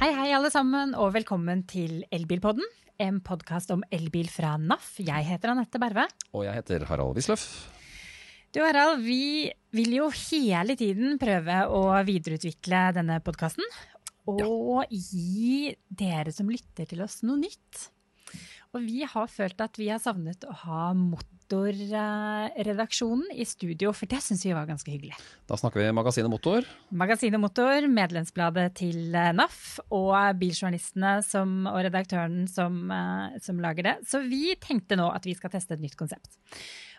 Hei, hei, alle sammen, og velkommen til Elbilpodden. En podkast om elbil fra NAF. Jeg heter Anette Berve. Og jeg heter Harald Wisløff. Du Harald, vi vil jo hele tiden prøve å videreutvikle denne podkasten. Og gi dere som lytter til oss, noe nytt. Og vi har følt at vi har savnet å ha Motorredaksjonen i studio, for det syns vi var ganske hyggelig. Da snakker vi Magasinet Motor. Magasinet Motor, medlemsbladet til eh, NAF og biljournalistene som, og redaktøren som, eh, som lager det. Så vi tenkte nå at vi skal teste et nytt konsept.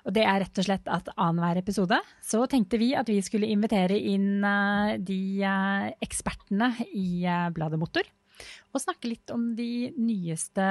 Og det er rett og slett at annenhver episode så tenkte vi at vi skulle invitere inn eh, de ekspertene i bladet Motor og snakke litt om de nyeste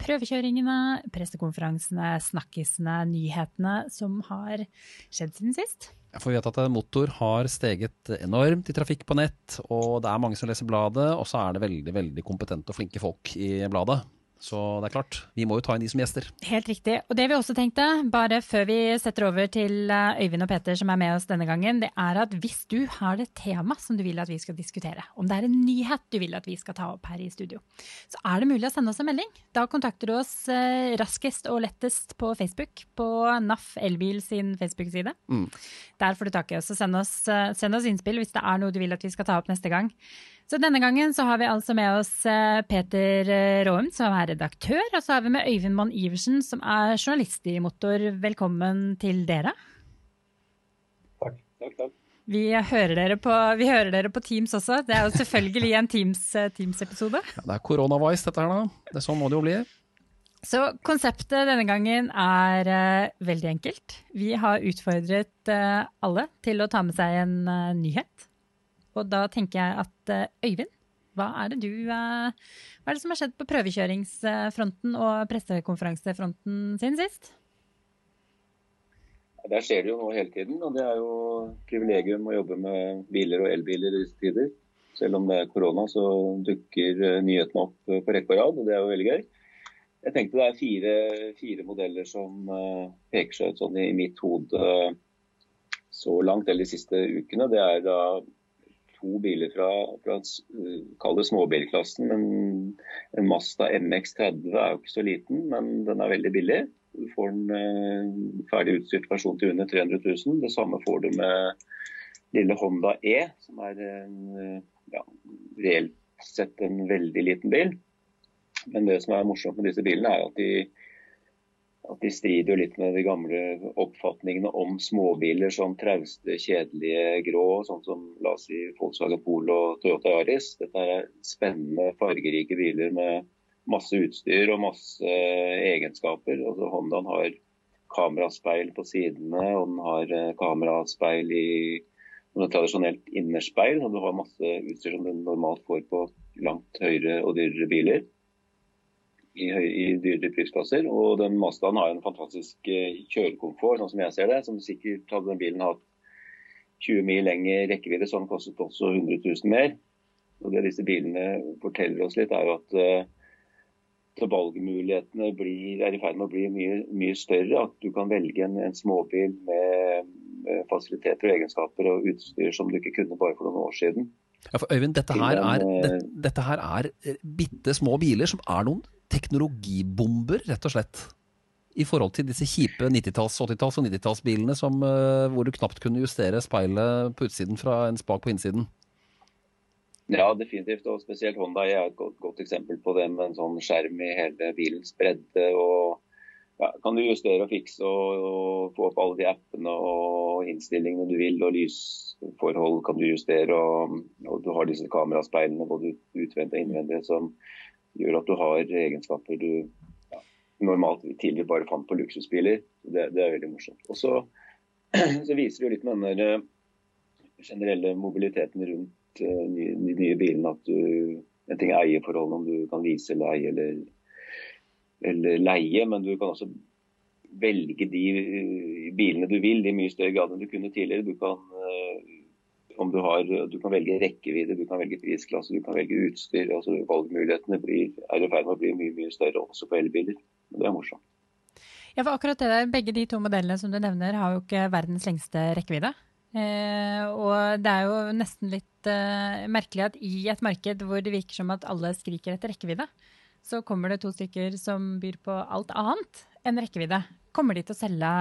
prøvekjøringene, pressekonferansene, snakkisene, nyhetene som har skjedd siden sist. Jeg får vite at motor har steget enormt i trafikk på nett, og det er mange som leser bladet, og så er det veldig, veldig kompetente og flinke folk i bladet. Så det er klart, vi må jo ta inn de som gjester. Helt riktig. Og det vi også tenkte, bare før vi setter over til eh, Øyvind og Peter som er med oss denne gangen, det er at hvis du har et tema som du vil at vi skal diskutere, om det er en nyhet du vil at vi skal ta opp her i studio, så er det mulig å sende oss en melding. Da kontakter du oss eh, raskest og lettest på Facebook, på NAF Elbil sin Facebook-side. Mm. Der får du tak i oss. og send oss, eh, send oss innspill hvis det er noe du vil at vi skal ta opp neste gang. Så denne gangen så har vi altså med oss eh, Peter eh, Råum, som er redaktør. Og så har vi med Øyvind Mann Iversen, som er journalist i Motor. Velkommen til dere. Takk. takk, takk. Vi hører, dere på, vi hører dere på Teams også. Det er jo selvfølgelig en Teams-episode. Teams ja, det er koronavise dette her, da. Det, sånn må det jo bli. Så konseptet denne gangen er uh, veldig enkelt. Vi har utfordret uh, alle til å ta med seg en uh, nyhet. Og da tenker jeg at eh, Øyvind, hva er det du eh, Hva er det som har skjedd på prøvekjøringsfronten og pressekonferansefronten siden sist? Der skjer det jo noe hele tiden, og det er jo privilegium å jobbe med biler og elbiler i disse tider. Selv om det er korona, så dukker eh, nyhetene opp på rekke og rad, og det er jo veldig gøy. Jeg tenkte det er fire, fire modeller som peker seg ut sånn i mitt hode så langt, eller de siste ukene. Det er da to biler fra, fra kall det småbilklassen. En, en Mazda MX30 er jo ikke så liten, men den er veldig billig. Du får en uh, ferdig utstyrt versjon til under 300 000. Det samme får du med lille Honda E, som er en, ja, reelt sett en veldig liten bil. Men det som er morsomt med disse bilene, er at de at de strider litt med de gamle oppfatningene om småbiler som trauste, kjedelige, grå, sånn som la oss si Volkswagen Polo og Toyota Yaris. Dette er spennende, fargerike biler med masse utstyr og masse egenskaper. Altså, Hondaen har kameraspeil på sidene, og den har eh, kameraspeil i noe tradisjonelt innerspeil. Og du har masse utstyr som du normalt får på langt høyere og dyrere biler i, i dyre prisklasser. Og den Mazdaen har en fantastisk eh, kjørekomfort, sånn som jeg ser det. Som sikkert hadde den bilen hatt 20 mil lengre rekkevidde, så den kostet også 100 000 mer. Og Det disse bilene forteller oss litt, er jo at uh, valgmulighetene blir, er i ferd med å bli mye, mye, større. At du kan velge en, en småbil med, med, fasiliteter og egenskaper og utstyr som du ikke kunne bare for noen år siden. Ja, for Øyvind, dette her, er, det, dette her er bitte små biler som er noen teknologibomber, rett og slett. I forhold til disse kjipe 90-talls-, 80-talls- og 90-tallsbilene uh, hvor du knapt kunne justere speilet på utsiden fra en spak på innsiden. Ja, definitivt. Og spesielt Honda er et godt, godt, eksempel på det med en sånn skjerm i hele bilens bredde. og ja, Kan du justere og fikse og, og, få opp alle de appene og innstillingene du vil. Og lysforhold kan du justere. Og, og du har disse kameraspeilene både utvendig og innvendig som gjør at du har egenskaper du ja, normalt tidligere bare fant på luksusbiler. Det, det er veldig morsomt. Og så, viser det jo litt med den eh, generelle mobiliteten rundt uh, de nye bilene at du En ting er eierforholdene, om du kan vise eller eie eller, eller leie, men du kan også velge de eh, bilene du vil i mye større grad enn du kunne tidligere. Du kan om du, har, du kan velge rekkevidde, du kan velge prisklasse, du kan velge utstyr. altså Valgmulighetene blir, er i ferd med å bli mye mye større også på elbiler. Det er morsomt. Ja, for akkurat det der, Begge de to modellene som du nevner har jo ikke verdens lengste rekkevidde. Eh, og det er jo nesten litt eh, merkelig at i et marked hvor det virker som at alle skriker etter rekkevidde, så kommer det to stykker som byr på alt annet enn rekkevidde. Kommer de til å selge,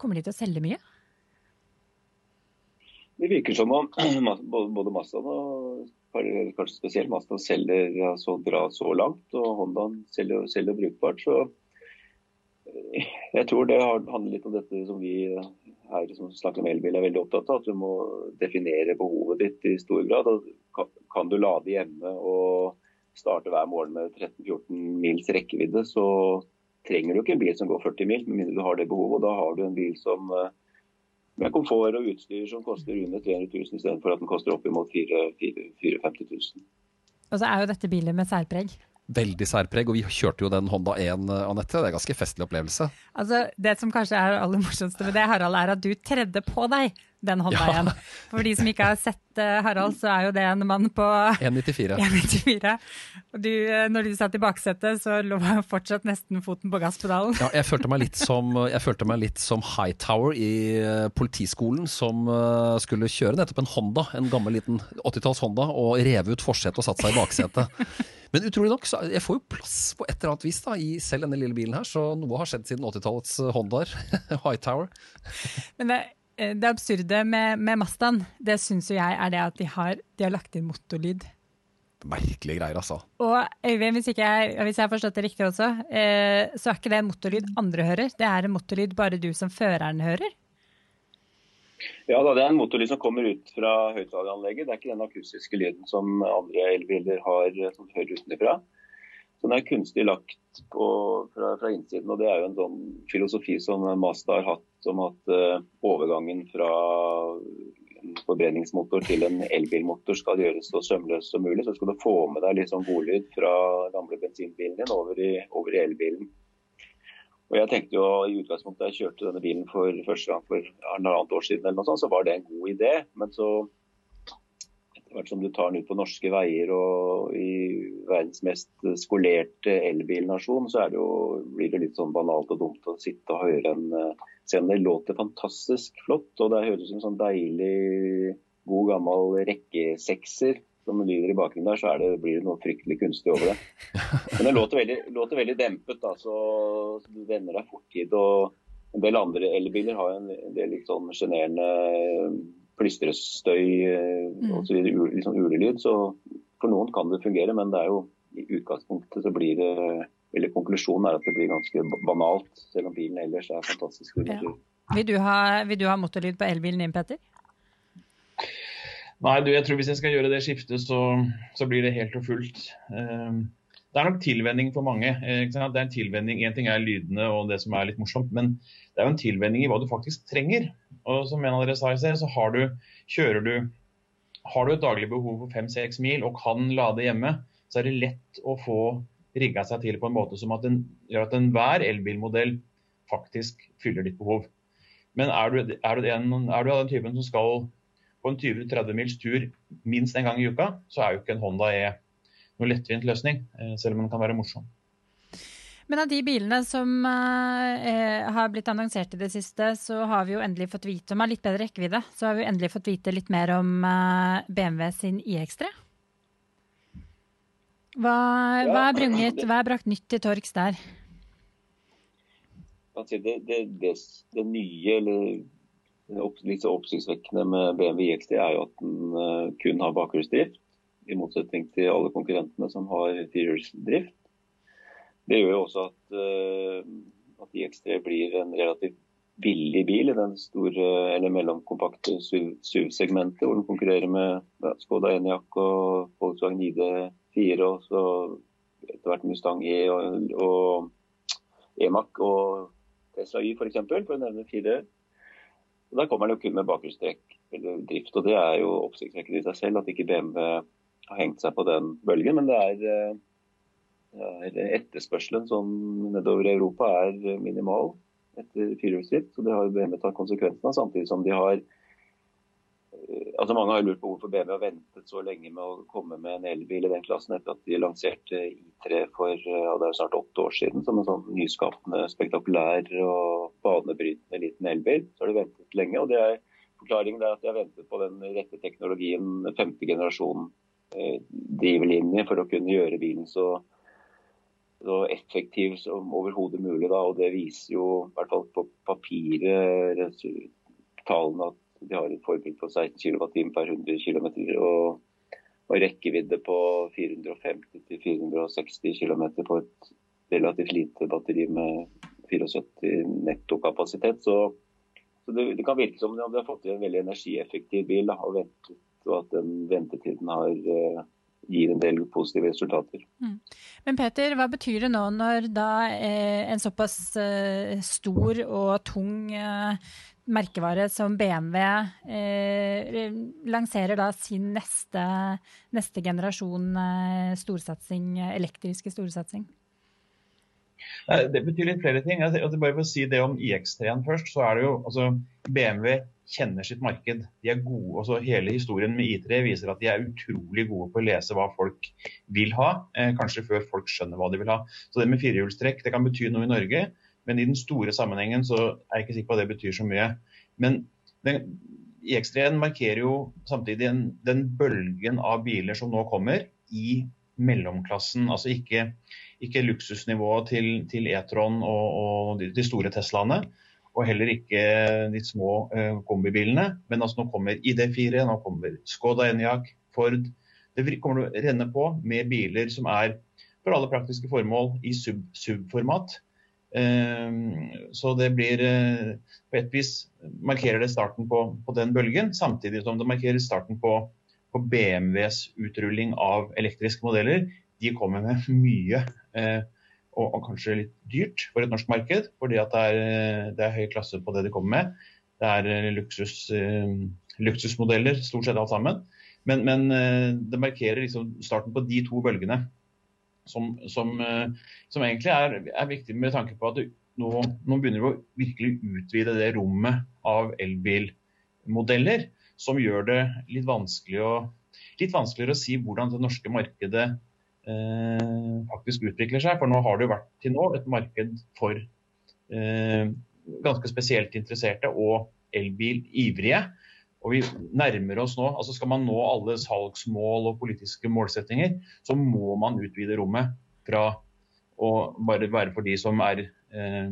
til å selge mye? Det virker som om både Mazdaen og kanskje spesielt Mazdaen selger så bra så langt, og Hondaen selger, selger brukbart. Så eh, jeg tror det handler litt om dette som vi her som snakker om elbil er veldig opptatt av. At du må definere behovet ditt i stor grad. Kan du lade hjemme og starte hver morgen med 13-14 mils rekkevidde, så trenger du ikke en bil som går 40 mil, med mindre du har det behovet. og Da har du en bil som eh, med komfort og utstyr som koster under 300 000 istedenfor at den koster oppimot 450 000. Og så er jo dette biler med særpreg. Veldig særpreg, og vi kjørte jo den Honda 1, Anette. Det er en ganske festlig opplevelse. Altså, Det som kanskje er aller morsomste med det, Harald, er at du tredde på deg den Honda Ja. For de som ikke har sett uh, Harald, så er jo det en mann på 1,94. 1,94. Og du, uh, når du satt i baksetet, så lå fortsatt nesten foten på gasspedalen. Ja, jeg følte meg litt som, meg litt som Hightower i politiskolen, som skulle kjøre nettopp en Honda, en gammel liten 80-talls Honda, og reve ut forsetet og satte seg i baksetet. Men utrolig nok, så jeg får jo plass på et eller annet vis da, i selv denne lille bilen her, så noe har skjedd siden 80-tallets Hondaer. Hightower. Men det Eh, det absurde med, med Mazdaen, det syns jo jeg er det at de har, de har lagt inn motorlyd. Merkelige greier, altså. Og Øyvind, hvis, jeg, hvis jeg har forstått det riktig også, eh, så er ikke det en motorlyd andre hører. Det er en motorlyd bare du som føreren hører? Ja, det er en motorlyd som kommer ut fra høyttaleranlegget. Det er ikke den akustiske lyden som andre elbiler har som hører utenfra. Så den er kunstig lagt på, fra, fra, innsiden. og Det er jo en sånn filosofi som Mazda har hatt om at uh, overgangen fra en forbrenningsmotor til en elbilmotor skal gjøres så sømløs som mulig. Så skal du få med deg litt sånn godlyd fra gamle bensinbilen din over i, over i elbilen. Og jeg tenkte jo i utgangspunktet Da jeg kjørte denne bilen for første gang for halvannet år siden, eller noe sånt, så var det en god idé. Men så etter hvert som du tar den ut på norske veier og i verdens mest skolerte elbilnasjon, så det jo, blir det litt sånn banalt og dumt å sitte og høre en Selv det låter fantastisk flott, og det høres ut som en sånn deilig, god gammel rekkesekser som lyder i bakgrunnen der, så det, blir det noe fryktelig kunstig over det. Men det låter veldig, låter veldig dempet, da, så, så du venner deg fort til det. Og en del andre elbiler har en, en del litt sånn sjenerende plystrestøy eh, mm. osv. Litt sånn ulelyd. Så for noen kan det fungere, men det er jo i utgangspunktet så blir det eller Konklusjonen er at det blir ganske banalt, selv om bilen ellers er fantastisk. Ja. Vil, du ha, vil du ha motorlyd på elbilen din, Petter? Nei, du, jeg tror hvis jeg skal gjøre det skiftet, så, så blir det helt og fullt. Um, det er nok tilvenning for mange. Det er en tilvenning, Én ting er lydene og det som er litt morsomt, men det er jo en tilvenning i hva du faktisk trenger. Og som en av dere sa i sted, så har du, kjører du Har du et daglig behov for fem-seks mil og kan lade hjemme, så er det lett å få rigga seg til på en måte som at den, gjør at enhver elbilmodell faktisk fyller ditt behov. Men er du, er, du en, er du, av den typen som skal på en 20-30 mils tur minst en gang i uka, så er jo ikke en Honda E noe lettvint løsning, eh, selv om den kan være morsom. Men av de bilene som eh, har blitt annonsert i det siste, så har vi jo endelig fått vite om har litt bedre rekkevidde. Så har vi jo endelig fått vite litt mer om eh, BMW sin iX3. Hva, ja. hva, er brunget, hva er brakt nytt til torgs der? Det, det, det, det, nye, eller litt så oppsiktsvekkende med BMW iX3, er jo at den uh, kun har bakhjulsdrift. I motsetning til alle konkurrentene som har firehjulsdrift. Det gjør jo også at, uh, at IX3 blir en relativt billig bil i den store eller mellomkompakte SUV-segmentet, hvor den konkurrerer med ja, Skoda Enyaq og Volkswagen ID4 og så etter hvert Mustang E og, og Emac og Tesla Y for, for å nevne fire. Og Der kommer den jo kun med bakhjulstrekk eller drift, og det er jo oppsiktsvekkende i seg selv at ikke BMW har hengt seg på den bølgen. Men det er eh, etterspørselen sånn nedover i Europa er minimal etter firehjulsdrift. Så det har BMW tatt konsekvensen av, samtidig som de har altså Mange har lurt på hvorfor BMW har ventet så lenge med å komme med en elbil i den klassen etter at de lanserte I3 for ja, det er snart åtte år siden som en sånn nyskapende, spektakulær og banebrytende liten elbil. Så har de ventet lenge. og det er forklaringen er at har ventet på den rette teknologien, femte generasjon eh, drivlinje, for å kunne gjøre bilen så, så effektiv som overhodet mulig. Da. Og det viser jo, i hvert fall på papiret, tallene at de har et forbruk på 16 kWt per 100 km. Og, og rekkevidde på 450-460 km på et relativt lite batteri med 74 nettokapasitet. Så, så det, det, kan virke som om de har fått til en veldig energieffektiv bil og, ventet, og at den ventetiden har, uh, gir en del positive resultater. Mm. Men Peter, hva betyr det nå når da eh, en såpass eh, stor og tung eh, merkevare som BMW eh, lanserer da sin neste, neste generasjon eh, storsatsing, elektriske storsatsing? Det betyr litt flere ting. Altså, bare for å si det om iX3-en først, så er det jo altså, BMW kjenner sitt marked. De er gode, altså Hele historien med I3 viser at de er utrolig gode på å lese hva folk vil ha, eh, kanskje før folk skjønner hva de vil ha. Så det med firehjulstrekk det kan bety noe i Norge, men i den store sammenhengen så er jeg ikke sikker på at det betyr så mye. Men den, iX3-en markerer jo samtidig den, den bølgen av biler som nå kommer i mellomklassen. Altså ikke ikke luksusnivået til, til E-tron og, og, de store Teslaene. Og heller ikke de små uh, kombibilene. Men altså nå kommer ID4, nå kommer Skoda Enyaq, Ford. Det kommer til å renne på med biler som er for alle praktiske formål i sub-format. Så det blir uh, På et vis markerer det starten på, på, den bølgen, samtidig som det markerer starten på, på BMWs utrulling av elektriske modeller de kommer med mye eh, og, og, kanskje litt dyrt for et norsk marked. Fordi det er, eh, det er høy klasse på det de kommer med. Det er eh, luksus, eh, luksusmodeller, stort sett alt sammen. Men, men eh, det markerer liksom starten på de to bølgene. Som, som, eh, som egentlig er, er, viktig med tanke på at nå, nå begynner vi å virkelig utvide det rommet av elbilmodeller. Som gjør det litt, vanskelig å, litt vanskeligere å si hvordan det norske markedet Eh, faktisk utvikler seg. For nå har det jo vært til nå et marked for eh, ganske spesielt interesserte og elbilivrige. Og vi nærmer oss nå, altså Skal man nå alle salgsmål og politiske målsettinger, så må man utvide rommet fra å bare være for de som er, eh,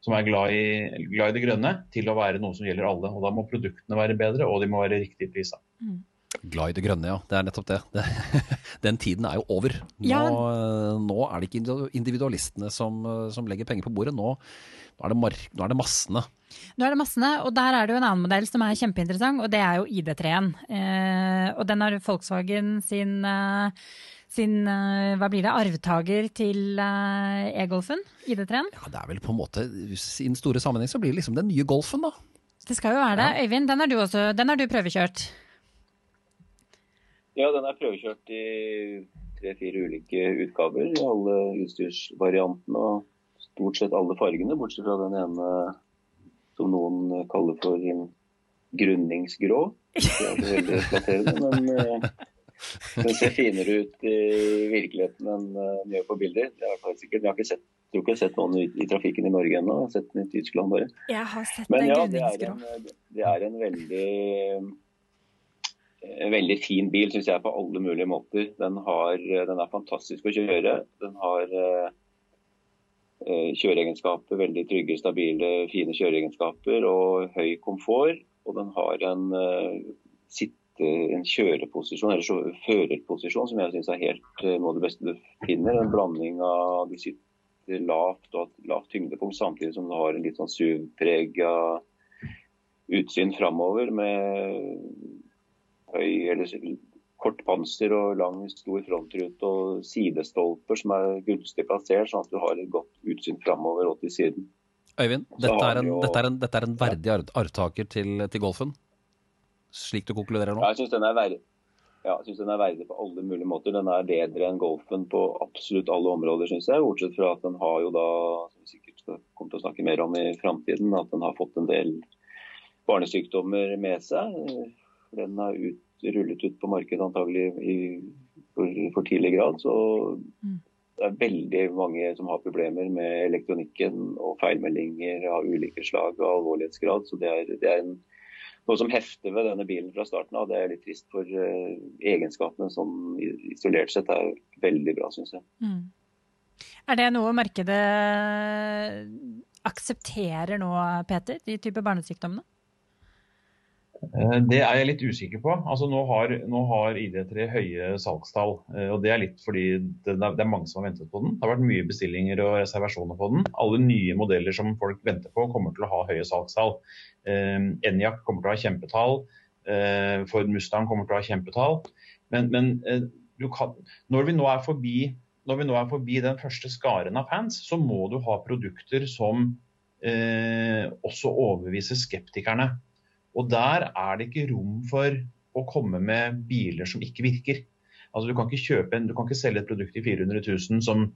som er glad, i, glad, i, det grønne, til å være noe som gjelder alle. Og Da må produktene være bedre, og de må være riktig prisa. Mm. Glad i det grønne, ja. Det er nettopp det. det den tiden er jo over. Nå, ja. nå, er det ikke individualistene som, som legger penger på bordet. Nå, nå, er mark, nå, er det massene. Nå er det massene, og der er det jo en annen modell som er kjempeinteressant, og det er jo ID3-en. Eh, og den har Volkswagen sin, eh, sin eh, hva blir det, arvtaker til eh, e-Golfen, ID3-en? Ja, det er vel på en måte, I den store sammenheng så blir det liksom den nye Golfen, da. Det skal jo være det. Ja. Øyvind, den har du også, den har du prøvekjørt? Ja, den er prøvekjørt i tre-fire ulike utgaver. I alle utstyrsvariantene og stort sett alle fargene, bortsett fra den ene som noen kaller for grunningsgrå. Det er ikke veldig flatterende, men uh, den ser finere ut i virkeligheten enn uh, den gjør på bilder. Det er sikkert. Jeg har ikke sett, tror ikke jeg har sett noen i, i trafikken i Norge ennå. Jeg har sett den i Tyskland bare. Jeg har sett men, den ja. Det er en, det er en veldig en veldig fin bil, syns jeg, på alle mulige måter. Den, har, den, er fantastisk å kjøre. Den har uh, kjøreegenskaper, veldig trygge, stabile, fine kjøreegenskaper og høy komfort. Og den har en, uh, sitte, en kjøreposisjon, eller førerposisjon, som jeg syns er helt uh, noe av det beste du finner. En blanding av du sitter lavt og et lavt tyngdepunkt, samtidig som du har en litt sånn SUV-prega utsyn framover med høy eller kort panser og lang, stor frontrute og sidestolper som er gunstig plassert, sånn at du har et godt utsyn framover og til siden. Øyvind, dette er, en, jo, dette, er en, dette er, en, verdig arvtaker til, til, golfen? Slik du konkluderer nå? Ja, jeg syns den. Ja, den er verdig på alle mulige måter. Den er bedre enn golfen på absolutt alle områder, syns jeg. Bortsett fra at den har jo da, som vi sikkert kommer til å snakke mer om i framtiden, at den har fått en del barnesykdommer med seg den er ut, rullet ut på markedet antagelig i for, for tidlig grad. Så mm. det er veldig mange som har problemer med elektronikken og feilmeldinger av ulike slag og alvorlighetsgrad. Så det er, det er en noe som hefter ved denne bilen fra starten av. Det er litt trist, for uh, egenskapene som isolert sett er veldig bra, syns jeg. Mm. Er det noe markedet aksepterer nå, Peter, de type barnesykdommene? Eh, det er jeg litt usikker på. Altså, nå, har, har ID3 høye salgstall. Eh, og Det er litt fordi det, det, er mange som har ventet på den. Det har vært mye bestillinger og reservasjoner på den. Alle nye modeller som folk venter på, kommer til å ha høye salgstall. Eh, Enjak kommer til å ha kjempetall. Eh, Ford Mustang kommer til å ha kjempetall. Men, men eh, kan, når, vi forbi, når vi nå er forbi den første skaren av fans, så må du ha produkter som eh, også overbeviser skeptikerne. Og der er det ikke rom for å komme med biler som ikke virker. Altså Du kan ikke, en, du kan ikke selge et produkt i 400 000 som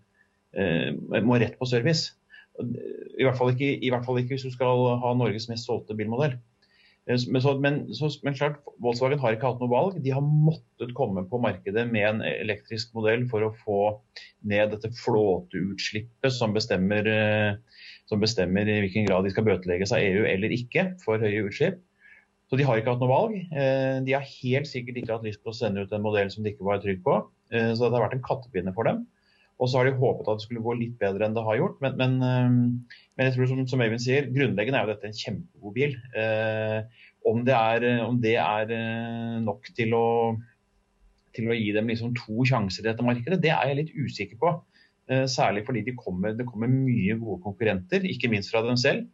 eh, må rett på service. I hvert, ikke, I hvert, fall ikke, hvis du skal ha Norges mest solgte bilmodell. Eh, men, så, men, så, men, klart, Volkswagen har ikke hatt noe valg. De har måttet komme på markedet med en elektrisk modell for å få ned dette flåteutslippet som bestemmer, eh, som bestemmer i hvilken grad de skal bøtelegges av EU eller ikke for høye utslipp. Så de har ikke hatt noe valg. Eh, de har helt sikkert ikke hatt lyst på å sende ut en modell som de ikke var trygg på. Eh, så det har vært en kattepinne for dem. Og så har de håpet at det skulle gå litt bedre enn det har gjort. Men, men, eh, men jeg tror som, som Eivind sier, grunnleggende er jo dette en kjempegod bil. Om det er, om det er nok til å, til å, gi dem liksom to sjanser i dette markedet, det er jeg litt usikker på. Særlig fordi de kommer, det kommer mye gode konkurrenter, ikke minst fra dem selv.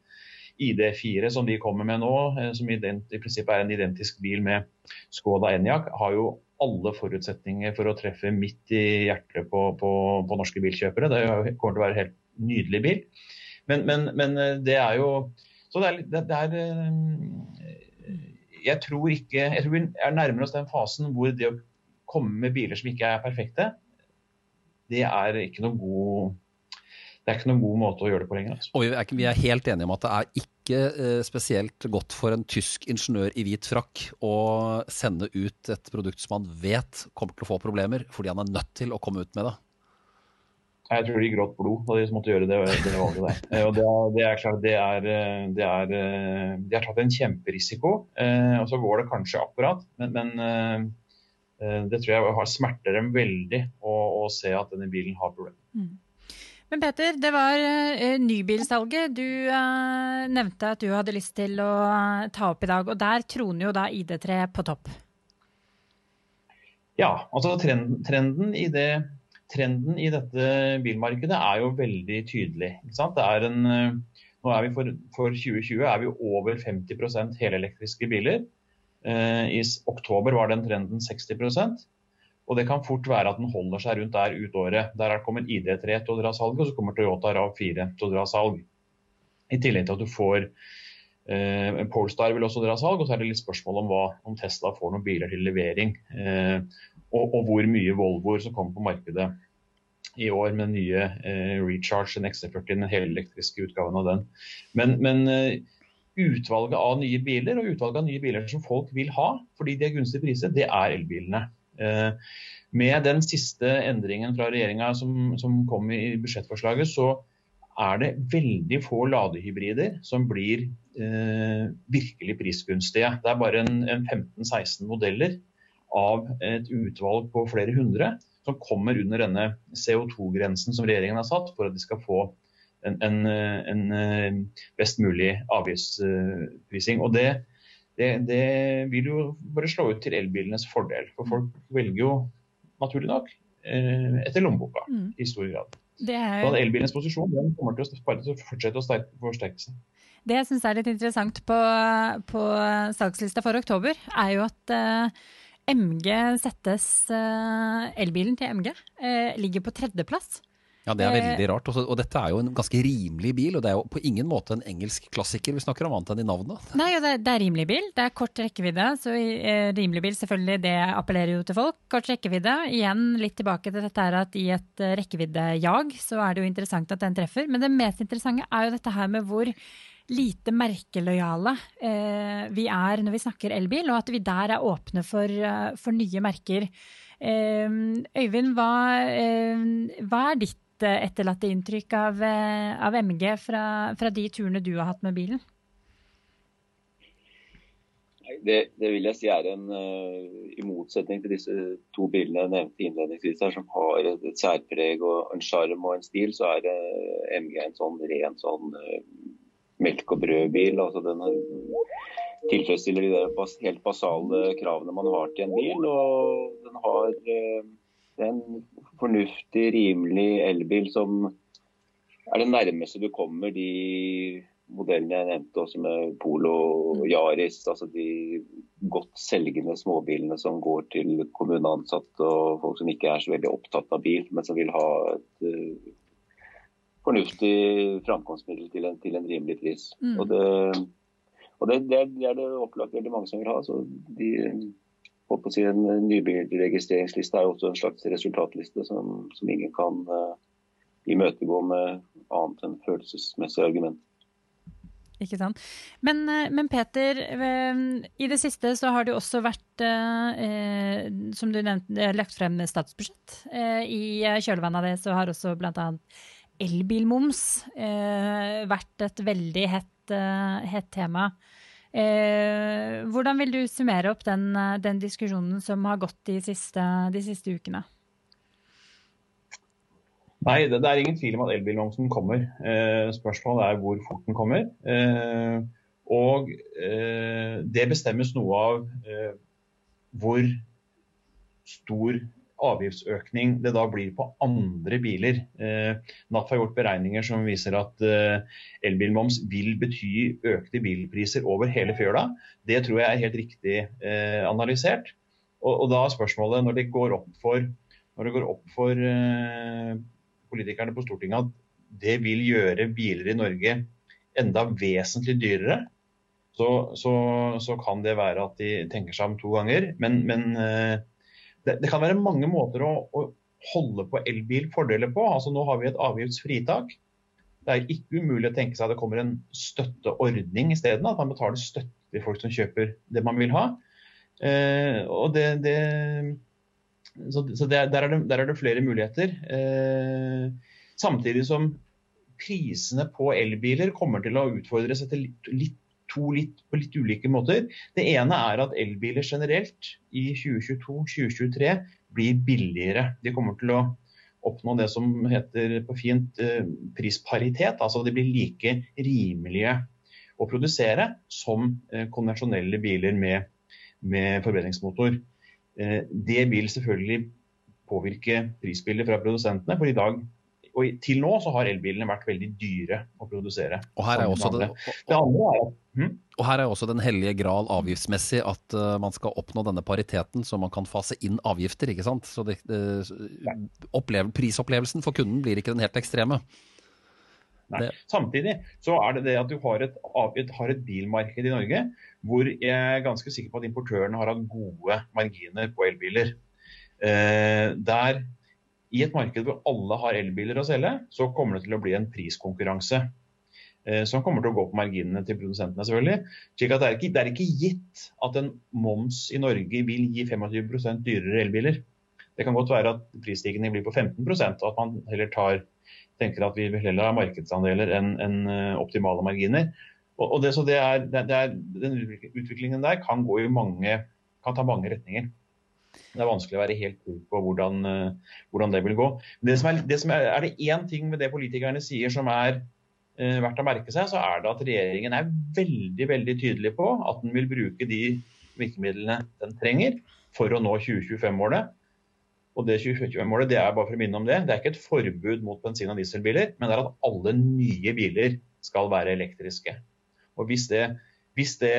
ID4 som de kommer med nå, som som i, prinsippet er en identisk bil med Skoda Enyaq, har jo alle forutsetninger for å treffe midt i hjertet på, på, på norske bilkjøpere. Det kommer til å være en helt nydelig bil. Men, men, men eh, det er jo Så det er, det er eh, Jeg tror ikke Jeg tror vi er nærmere oss den fasen hvor det å komme med biler som ikke er perfekte, det er ikke noe god det er ikke noen god måte å gjøre det på lenger. Altså. Og vi er, vi er, helt enige om at det er ikke eh, spesielt godt for en tysk ingeniør i hvit frakk å sende ut et produkt som han vet kommer til å få problemer, fordi han er nødt til å komme ut med det. Jeg tror de gråt blod da de måtte gjøre det, det valget der. Eh, og det, det, er klart, det er, eh, det er, De har tatt en kjemperisiko, og så går det kanskje akkurat. Men, men det tror jeg har smerter dem veldig å, å se at denne bilen har problemer. Mm. Men Peter, det var uh, nybilsalget du uh, nevnte at du hadde lyst til å ta opp i dag. Og der troner jo da ID3 på topp. Ja, altså trenden, trenden, i det, trenden, i dette bilmarkedet er jo veldig tydelig. Er en, nå er vi for, for, 2020 er vi over 50% helelektriske biler. I oktober var den trenden 60 og det kan fort være at den holder seg rundt der ut året. Der kommer ID3 til å dra salg, og så kommer Toyota RAV4 til å dra salg. I tillegg til at du får eh, Polestar vil også dra salg, og så er det litt spørsmål om, hva, om Tesla får noen biler til levering. Eh, og, og, hvor mye Volvoer som kommer på markedet i år med nye eh, Recharge, en XC40, den helelektriske utgaven av den. Men, men eh, utvalget av nye biler, og utvalget av nye biler som folk vil ha fordi de er gunstige priser, det er elbilene. Eh, med den siste endringen fra regjeringa som, som, kom i budsjettforslaget, så er det veldig få ladehybrider som blir eh, virkelig prisgunstige. Det er bare en, en 15-16 modeller av et utvalg på flere hundre som kommer under denne CO2-grensen som regjeringen har satt for at de skal få en, en, en eh, best mulig avgiftsprising. Og det, det, det, vil jo bare slå ut til elbilenes fordel. For folk velger jo naturlig nok eh, etter lommeboka mm. i stor grad. Det er... Så elbilens posisjon den kommer til å fortsette å forsterke seg. Det jeg syns er litt interessant på, på, salgslista for oktober, er jo at uh, MG settes uh, Elbilen til MG uh, ligger på tredjeplass. Ja, det er veldig rart. Også, og dette er jo en ganske rimelig bil, og det er jo på ingen måte en engelsk klassiker vi snakker om, annet enn i navnet. Nei, det, det, er rimelig bil. Det er kort rekkevidde, så eh, rimelig bil selvfølgelig, det appellerer jo til folk. Kort rekkevidde. Igjen litt tilbake til dette her at i et uh, rekkeviddejag så er det jo interessant at den treffer. Men det mest interessante er jo dette her med hvor lite merkelojale eh, vi er når vi snakker elbil, og at vi der er åpne for, uh, for nye merker. Eh, Øyvind, hva, eh, hva, er ditt etterlatte inntrykk av, eh, av MG fra, fra, de turene du har hatt med bilen? det, det, vil jeg si er en uh, I motsetning til disse to bilene jeg nevnte innledningsvis, her, som har et, et særpreg og en sjarm og en stil, så er uh, MG en sånn ren sånn melk og brød-bil. altså Den tilfredsstiller de helt basale kravene man har til en bil. Og den har en fornuftig, rimelig elbil som er det nærmeste du kommer de modellene jeg nevnte, også med Polo og mm. Yaris. altså De godt selgende småbilene som går til kommuneansatte og folk som ikke er så veldig opptatt av bil, men som vil ha et uh, fornuftig framkomstmiddel til en, til en rimelig pris. Mm. Og, det, og det, det, det, er det opplagt veldig mange som vil ha. så de på å si En nybilregistreringsliste er jo også en slags resultatliste som, som ingen kan uh, imøtegå med annet enn følelsesmessige argumenter. Ikke sant. Men, eh, men, Peter, eh, i det siste så har det jo også vært, eh, som du nevnte, lagt frem statsbudsjett. Eh, I kjølvannet av det så har også bl.a. elbilmoms eh, vært et veldig hett, hett tema. Hvordan vil du summere opp den, den diskusjonen som har gått de siste, de siste ukene? Nei, det, det, er ingen tvil om at elbilmomsen kommer. Eh, spørsmålet er hvor fort den kommer. Eh, og eh, det bestemmes noe av eh, hvor stor avgiftsøkning det da blir på andre biler. Eh, NAF har gjort beregninger som viser at eh, elbilmoms vil bety økte bilpriser over hele fjøla. Det tror jeg er helt riktig analysert. Og, og, da er spørsmålet, når det går opp for, går opp for politikerne på Stortinget at det vil gjøre biler i Norge enda vesentlig dyrere, så, så, så kan det være at de tenker seg om to ganger. Men, men eh, det, det, kan være mange måter å, å holde på elbil fordeler på. Altså Nå har vi et avgiftsfritak. Det er ikke umulig å tenke seg at det kommer en støtteordning isteden. At man betaler støtte til folk som kjøper det man vil ha. Eh, og det, det så, så der, er det, der, er det, flere muligheter. Eh, samtidig som prisene på elbiler kommer til å utfordres etter litt, litt, to litt, på litt ulike måter. Det ene er at elbiler generelt i 2022-2023 blir billigere. De kommer til å oppnå det som heter på fint eh, prisparitet. Altså de blir like rimelige å produsere som eh, konvensjonelle biler med, med forbrenningsmotor. Eh, det vil selvfølgelig påvirke prisbildet fra produsentene. for i dag og Til nå så har elbilene vært veldig dyre å produsere. Og her er også, det, det er, hm? og her er også den hellige gral avgiftsmessig at uh, man skal oppnå denne pariteten så man kan fase inn avgifter. ikke sant? Så det, det, Prisopplevelsen for kunden blir ikke den helt ekstreme. Nei. Samtidig så er det det at du har et, har et, bilmarked i Norge hvor jeg er ganske sikker på at importørene har hatt gode marginer på elbiler. Eh, der I et marked hvor alle har elbiler å selge, så kommer det til å bli en priskonkurranse. Eh, som kommer til å gå på marginene til produsentene. selvfølgelig. Slik at det er, ikke, det er ikke gitt at en moms i Norge vil gi 25% dyrere elbiler. Det kan godt være at prisstigningen blir på 15% og at man heller tar tenker at vi vil heller ha markedsandeler enn en eh, optimale marginer. Og, og det, det er, det er, Den utviklingen der kan, mange, kan, ta mange retninger. Det er vanskelig å være helt trygg på hvordan, uh, hvordan, det vil gå. Det som er, det som er, er det én ting med det politikerne sier som er verdt å merke seg, så er det at regjeringen er veldig veldig tydelig på at den vil bruke de virkemidlene den trenger for å nå 2025-målet. Og det 2025-målet det er bare for å minne om det, det er ikke et forbud mot bensin- og dieselbiler, men det er at alle nye biler skal være elektriske. Og Hvis, det, hvis det,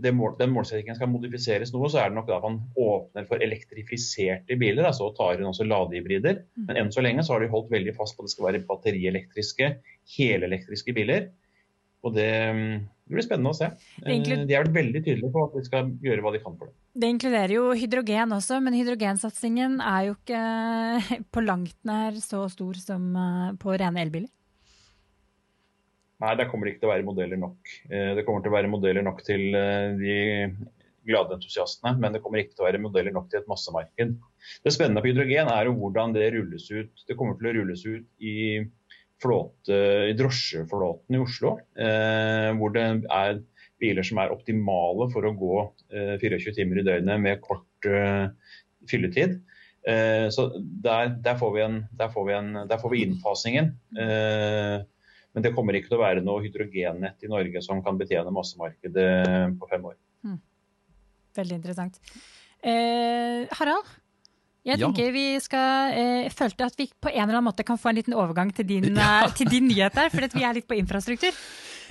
det mål, den målsettingen skal modifiseres noe, så er det nok at man åpner for elektrifiserte biler, altså tar inn også ladehybrider. Mm. Men enn så lenge så har de holdt veldig fast på at det skal være batterielektriske, helelektriske biler. Og det, det blir spennende å se. Eh, de er vært veldig tydelige på at de skal gjøre hva de kan for det. Det inkluderer jo hydrogen også, men hydrogensatsingen er jo ikke på langt nær så stor som eh, på rene elbiler. Nei, der kommer det ikke til å være modeller nok. Eh, det kommer til å være modeller nok til de glade entusiastene, men det kommer ikke til å være modeller nok til et massemarked. Det spennende på hydrogen er hvordan det rulles ut. Det kommer til å rulles ut i flåte, i drosjeflåten i Oslo. Eh, hvor det er biler som er optimale for å gå 24 timer i døgnet med kort fylletid. Så der, der, får en, der, får en, der, får vi innfasingen. Men det kommer ikke til å være noe hydrogennett i Norge som kan betjene massemarkedet på fem år. Mm. Veldig interessant. Eh, Harald, jeg tenker ja. vi skal eh, følte at vi på en eller annen måte kan få en liten overgang til din, ja. Eh, til din nyhet der, for vi er litt på infrastruktur.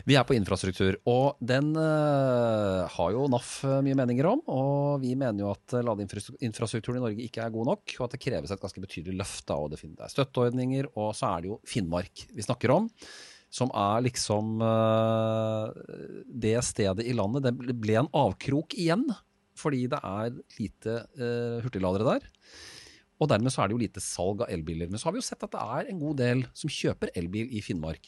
Vi er på infrastruktur, og den uh, har jo NAF eh, mye meninger om. Og vi mener jo at ladeinfrastrukturen i Norge ikke er god nok, og at det kreves et ganske betydelig løft. Da, og det er støtteordninger, og så er det jo Finnmark vi snakker om som er liksom uh, det stedet i landet Det ble en avkrok igjen, fordi det er lite uh, hurtigladere der. Og dermed så er det jo lite salg av elbiler. Men så har vi jo sett at det er en god del som kjøper elbil i Finnmark.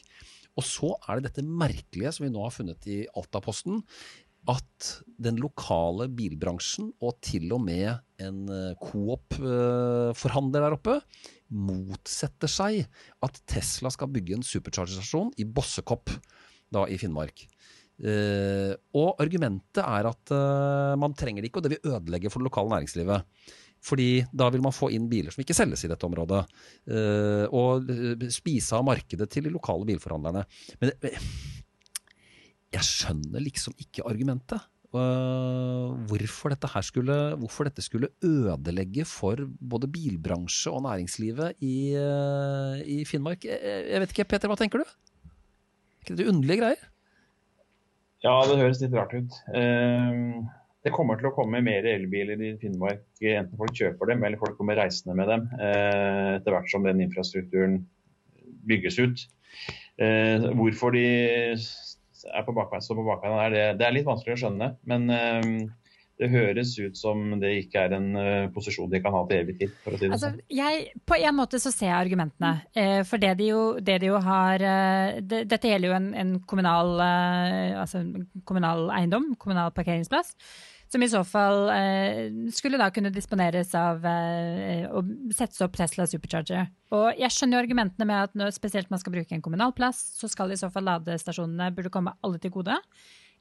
Og så er det dette merkelige som vi nå har funnet i Altaposten, at den lokale bilbransjen, og til og med en eh, Coop-forhandler der oppe, motsetter seg at Tesla skal bygge en superchargerstasjon i Bossekopp da i Finnmark. Uh, og argumentet er at uh, man trenger det ikke, og det vil ødelegge for det lokale næringslivet. Fordi da vil man få inn biler som ikke selges i dette området. Uh, og spise av markedet til de lokale bilforhandlerne. Men jeg skjønner liksom ikke argumentet. Hvorfor, dette skulle, hvorfor dette skulle ødelegge for både bilbransje og næringslivet i, uh, i Finnmark. Jeg, vet ikke, Peter, hva tenker du? Er ikke det underlige greier? Ja, det høres litt rart ut. Uh, det kommer til å komme mer elbiler i Finnmark, enten folk kjøper dem eller folk kommer reisende med dem, etter hvert som den infrastrukturen bygges ut. hvorfor de er på bakbeina, på bakbeina det, det, er litt vanskelig å skjønne. Men uh, det høres ut som det ikke er en uh, posisjon de kan ha til evig tid. for å si det altså, sånn. Jeg, på en måte så ser jeg argumentene. Uh, for det de jo, det de jo har det, Dette gjelder jo en, en kommunal, altså kommunal eiendom, kommunal parkeringsplass. Som i så fall eh, skulle da kunne disponeres av eh, å settes opp Tesla Supercharger. Og jeg skjønner jo argumentene med at når spesielt man skal bruke en kommunal plass, så skal i så fall ladestasjonene burde komme alle til gode.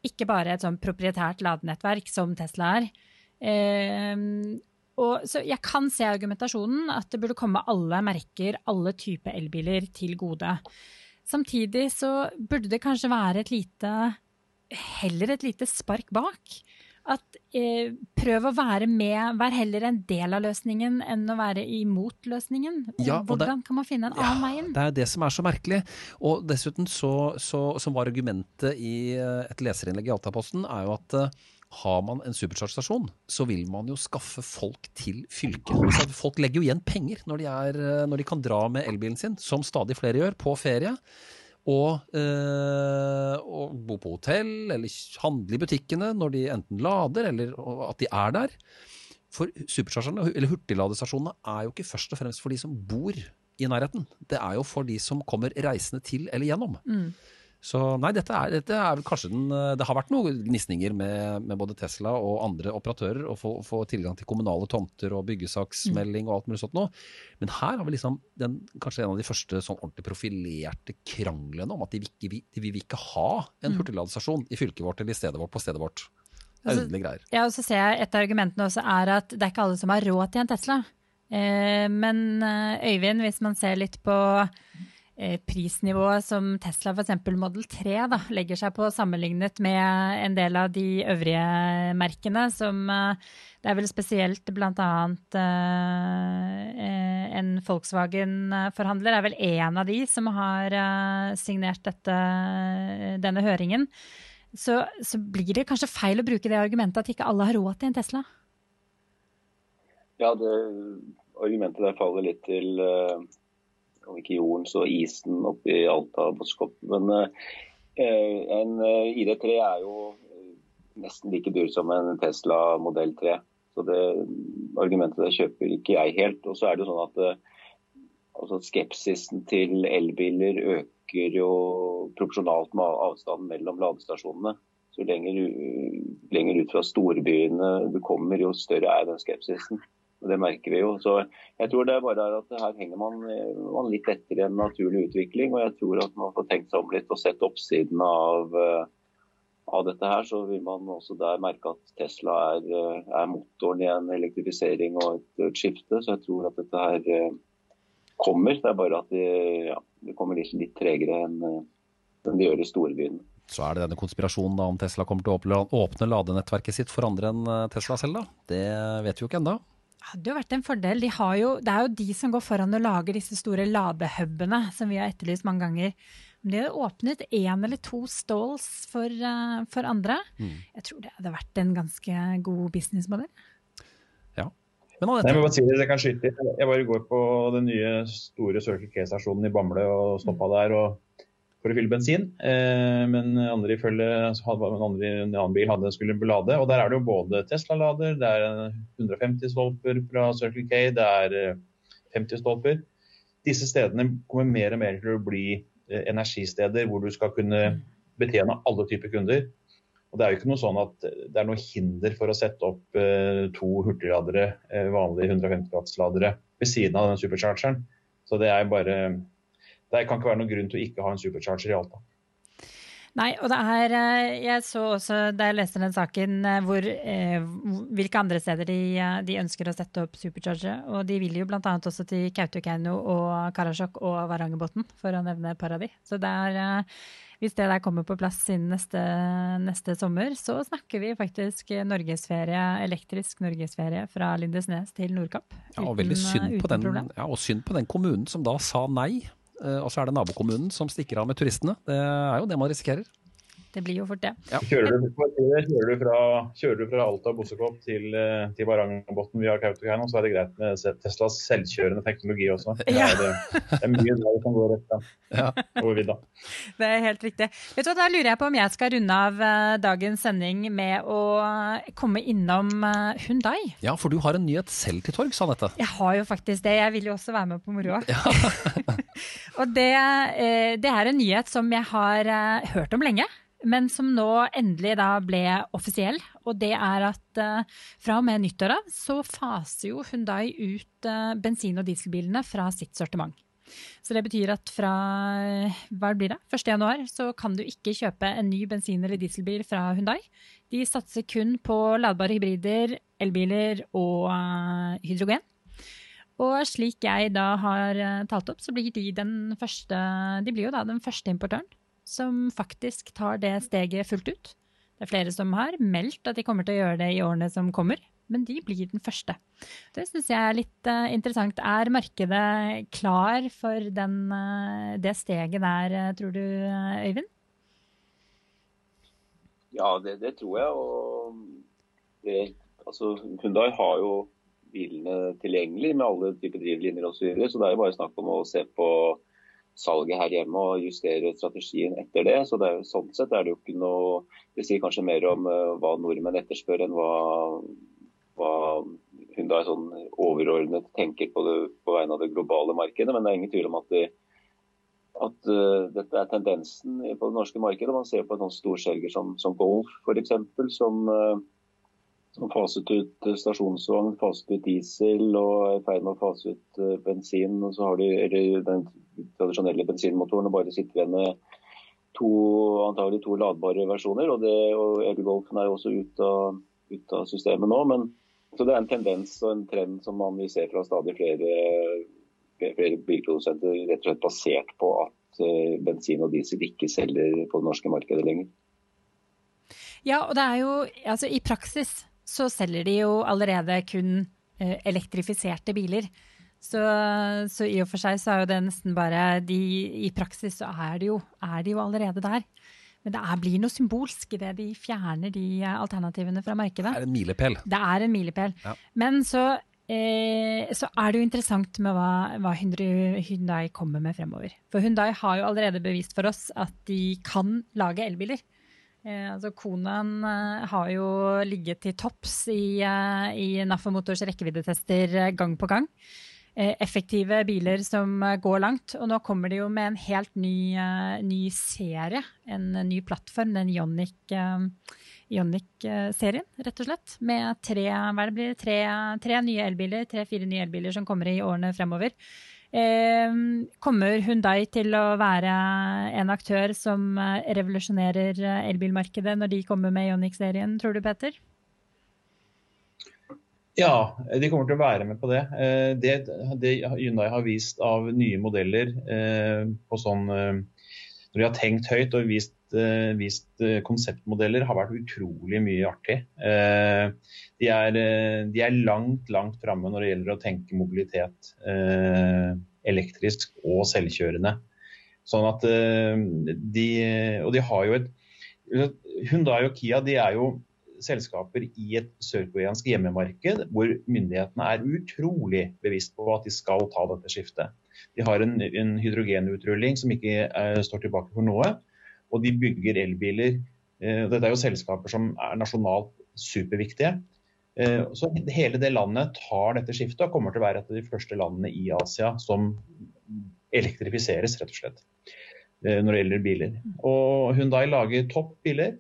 Ikke bare et sånn proprietært ladenettverk som Tesla er. Eh, og, så jeg kan se argumentasjonen at det burde komme alle merker, alle typer elbiler til gode. Samtidig så burde det kanskje være et lite Heller et lite spark bak at eh, prøv å være med, vær heller en del av løsningen enn å være imot løsningen. Ja, Hvordan det, kan man finne en ja, annen vei inn? Det er det som er så merkelig. Og dessuten så, så som var argumentet i eh, et leserinnlegg i Altaposten, er jo at uh, har man en supercharge-stasjon, så vil man jo skaffe folk til fylket. Folk legger jo igjen penger når de, er, eh, når de kan dra med elbilen sin, som stadig flere gjør, på ferie og, eh, og, bo på hotell eller handle i butikkene når de enten lader eller at de er der. For superchargerne, eller hurtigladestasjonene, er jo ikke først og fremst for de som bor i nærheten. Det er jo for de som kommer reisende til eller gjennom. Mm. Så nei, dette er, dette er kanskje den eh, Det har vært noen gnisninger med, med, både Tesla og andre operatører å få, få, tilgang til kommunale tomter og byggesaksmelding og alt mulig sånt noe. Men her har vi liksom den, kanskje en av de første sånn ordentlig profilerte kranglene om at de, vil, de vil ikke ha en mm. hurtigladestasjon i fylket vårt eller i stedet vårt på stedet vårt. Det er underlige greier. Ja, og så ser jeg Et av argumentene også er at det er ikke alle som har råd til en Tesla. Eh, men eh, Øyvind, hvis man ser litt på prisnivået som Tesla, f.eks. Model 3, da, legger seg på sammenlignet med en del av de øvrige merkene. Som eh, det er vel spesielt bl.a. Eh, en Volkswagen-forhandler er vel én av de som har signert dette, denne høringen. Så, så blir det kanskje feil å bruke det argumentet at ikke alle har råd til en Tesla? Ja, det argumentet der faller litt til om ikke jorden, så isen oppe i Alta Boskop. Men eh, en eh, ID3 er jo nesten like dyr som en Tesla modell 3. Så det argumentet der kjøper ikke jeg helt. Og så er det jo sånn at eh, altså skepsisen til elbiler øker jo proporsjonalt med avstanden mellom ladestasjonene. Så lenger, lenger ut fra storbyene du kommer, jo større er den skepsisen. Det merker vi jo. Så jeg tror det er bare at her henger man, man, litt etter en naturlig utvikling. Og jeg tror at man får tenkt seg om litt og sett oppsiden av, av dette her, så vil man også der merke at Tesla er, er motoren i en elektrifisering og et, et, skifte. Så jeg tror at dette her kommer. Det er bare at det, ja, det kommer litt, litt tregere enn, det gjør i storbyene. Så er det denne konspirasjonen da om Tesla kommer til å åpne ladenettverket sitt for andre enn Tesla selv, da. Det vet vi jo ikke ennå. Det hadde jo vært en fordel. De jo, det er jo de som går foran og lager disse store ladehubene som vi har etterlyst mange ganger. Om de hadde åpnet én eller to stalls for, uh, for andre, mm. jeg tror det hadde vært en ganske god businessmodell. Ja. Men Nei, men si det, jeg kan skyte Jeg bare går på den nye store Circle K-stasjonen i Bamble og stoppa mm. der. og for å fylle bensin. Eh, men andre ifølge andre, en annen bil hadde, skulle belade. Og der er det jo både Tesla-lader, det er 150 stolper fra Circle K, det er 50 eh, stolper. Disse stedene kommer mer og mer til å bli eh, energisteder hvor du skal kunne betjene alle typer kunder. Og Det er jo ikke noe sånn at det er noe hinder for å sette opp to hurtigladere, vanlige 150 watts-ladere, ved siden av den superchargeren. Så det er bare det kan ikke være noen grunn til å ikke ha en supercharger i Alta. Nei, og det er eh, Jeg så også da jeg leste den saken, eh, hvor, eh, hvilke andre steder de, de, ønsker å sette opp superchargere. Og de vil jo bl.a. også til Kautokeino og Karasjok og Varangerbotn, for å nevne et par av de. Så det er, hvis det der kommer på plass innen neste, neste, sommer, så snakker vi faktisk norgesferie, elektrisk norgesferie fra Lindesnes til Nordkapp. Ja, og veldig synd på, den, ja, og synd på den kommunen som da sa nei og så er det nabokommunen som stikker av med turistene. Det er jo det man risikerer. Det blir jo fort det. Ja. Kjører, du, kjører, du fra, kjører, du, fra, Alta og Bossekopp til, eh, til Varangerbotn via Kautokeino, så er det greit med Teslas selvkjørende teknologi også. Det er, det er mye der du kan gå rett ja. over vidda. Det er helt riktig. Vet du hva, Da lurer jeg på om jeg skal runde av eh, dagens sending med å komme innom Hundai. Ja, for du har en nyhet selv til torgs, Anette. Jeg har jo faktisk det. Jeg vil jo også være med på moroa. Ja. og det, det er en nyhet som jeg har hørt om lenge men som nå endelig da ble offisiell. Og det er at uh, fra og med nyttår så faser jo Hundai ut uh, bensin- og dieselbilene fra sitt sortiment. Så det betyr at fra hva blir det? 1.1 så kan du ikke kjøpe en ny bensin- eller dieselbil fra Hundai. De satser kun på ladbare hybrider, elbiler og hydrogen. Og slik jeg da har talt opp, så blir de den første De blir jo da den første importøren som faktisk tar det steget fullt ut. Det er flere som har meldt at de kommer til å gjøre det i årene som kommer, men de blir den første. Det syns jeg er litt uh, interessant. Er markedet klar for den, uh, det steget der, uh, tror du, Øyvind? Ja, det, det tror jeg. Og det, altså, Hundai har jo bilene tilgjengelig med alle typer drivlinjer osv. Så, videre, så det er jo bare snakk om å se på salget her hjemme og justere strategien etter det. Så det er, jo sånn sett er det jo ikke noe Det sier kanskje mer om uh, hva nordmenn etterspør, enn hva, hva hun da sånn overordnet tenker på, det, på, vegne av det globale markedet. Men det er ingen tvil om at, det, at uh, dette er tendensen på det norske markedet. Man ser på en sånn storselger som, som Golf f.eks., som uh, som faset ut eh, stasjonsvogn, faset ut diesel og er i ferd med å fase ut eh, bensin. Og så har de den tradisjonelle bensinmotoren og bare sitter igjen med to, antagelig to ladbare versjoner. Og, det, og elgolfen er jo også ute av, ut av, systemet nå. Men, så det er en tendens og en trend som man vil se fra stadig flere, flere bilprodusenter, rett og slett basert på at eh, bensin og diesel ikke selger på det norske markedet lenger. Ja, og det er jo altså i praksis så selger de jo allerede kun eh, elektrifiserte biler. Så, så, i og for seg så er jo det nesten bare de, I praksis så er de jo, er de jo allerede der. Men det er, blir noe symbolsk i det de fjerner de alternativene fra markedet. Det er en milepæl. Det er en milepæl. Ja. Men så, eh, så, er det jo interessant med hva, hva Hyundai kommer med fremover. For Hyundai har jo allerede bevist for oss at de kan lage elbiler. Eh, altså Konaen eh, har jo ligget til topps i, eh, i NAF Motors rekkeviddetester gang på gang. Effektive biler som går langt. Og nå kommer de jo med en helt ny, ny serie. En ny plattform, den Ionic-serien, Ionic rett og slett. Med tre, tre, tre nye elbiler, tre-fire nye elbiler som kommer i årene fremover. Eh, kommer Hundai til å være en aktør som revolusjonerer elbilmarkedet når de kommer med Ioniq-serien, tror du Peter? Ja, de kommer til å være med på det. Det, det Hyundai har vist av nye modeller på sånn Når de har tenkt høyt og vist Eh, vist eh, konseptmodeller har vært utrolig mye artig. Eh, de er, de er langt, langt framme når det gjelder å tenke mobilitet elektrisk og selvkjørende. Sånn at de Og de har jo et Hundai og Kia de er jo selskaper i et sørkoreansk hjemmemarked hvor myndighetene er utrolig bevisst på at de skal ta dette skiftet. De har en, en hydrogenutrulling som ikke er, står tilbake for noe og de bygger elbiler. Eh, dette er jo selskaper som er nasjonalt superviktige. Eh, så hele det landet tar dette skiftet og kommer til å være et av de første landene i Asia som elektrifiseres, rett og slett. Eh, når det gjelder biler. Og Hundai lager topp biler.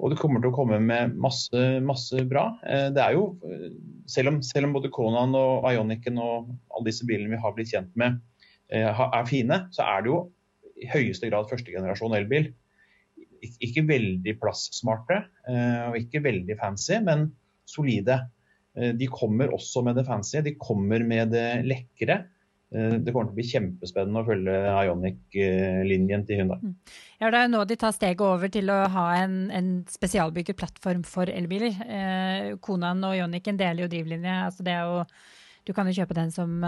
Og det kommer til å komme med masse, masse bra. Det er jo, selv om, selv om både Konan og Ionicen og alle disse bilene vi har blitt kjent med er fine, så er det jo i høyeste grad førstegenerasjon elbil. Ikke veldig plasssmarte eh, og ikke veldig fancy, men solide. Eh, de kommer også med det fancy, de kommer med det lekre. Eh, det kommer til å bli kjempespennende å følge Ionic-linjen til Hyundai. Mm. Ja, Det er jo nå de tar steget over til å ha en, en spesialbygget plattform for elbiler. Eh, Konan og Ionicen deler jo drivlinje. Altså jo, du kan jo kjøpe den som,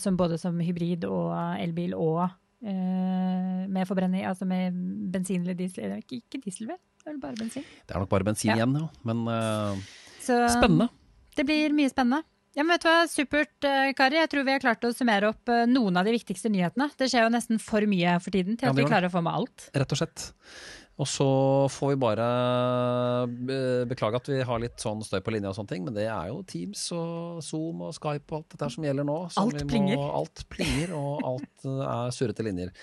som både som hybrid og elbil og med forbrenning, altså med bensin eller diesel. Ikke, ikke diesel, vel? Det er vel bare bensin? Det er nok bare bensin ja. igjen, ja. Men uh, Så, spennende. Det blir mye spennende. Ja, men vet du hva, Supert, uh, Kari. Jeg tror vi har klart å summere opp noen av de viktigste nyhetene. Det skjer jo nesten for mye for tiden til at ja, vi klarer å få med alt. Rett og slett. Og så får vi bare beklage at vi har litt sånn støy på linja og sånne ting, men det er jo Teams og Zoom og Skype og alt dette som gjelder nå. alt plinger. Må, alt plinger, og alt er surrete linjer.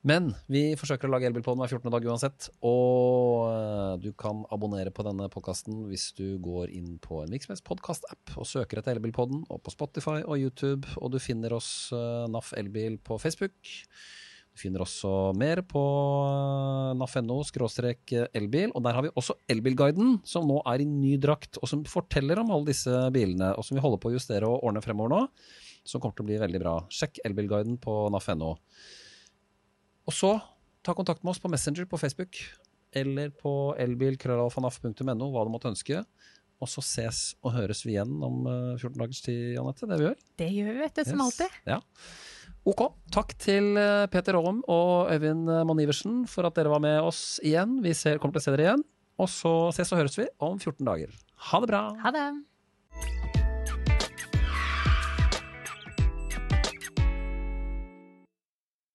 Men vi forsøker å lage elbilpodden hver 14. dag uansett. Og eh, du kan abonnere på denne podkasten hvis du går inn på en virksomhets podkast-app og søker etter Elbilpodden, og på Spotify og YouTube. Og du finner oss NAF Elbil på Facebook. Finner også mer på NAF.no naf.no elbil. Og der har vi også Elbilguiden, som nå er i ny drakt, og som forteller om alle disse bilene, og som vi holder på å justere og ordne fremover nå. Som kommer til å bli veldig bra. Sjekk Elbilguiden på naf.no. Og så ta kontakt med oss på Messenger på Facebook eller på elbilkrøllalfanaf.no, hva du måtte ønske. Og så ses og høres vi igjen om 14 eh, dagers tid, Janette. Det vi gjør. Det gjør vi, vet du, som yes. alltid. Ja. Ok. Takk til eh, Peter Aarum og Øyvind Moniversen for at dere var med oss igjen. Vi ser, kommer til å se dere igjen. Og så ses og høres vi om 14 dager. Ha det bra. Ha det.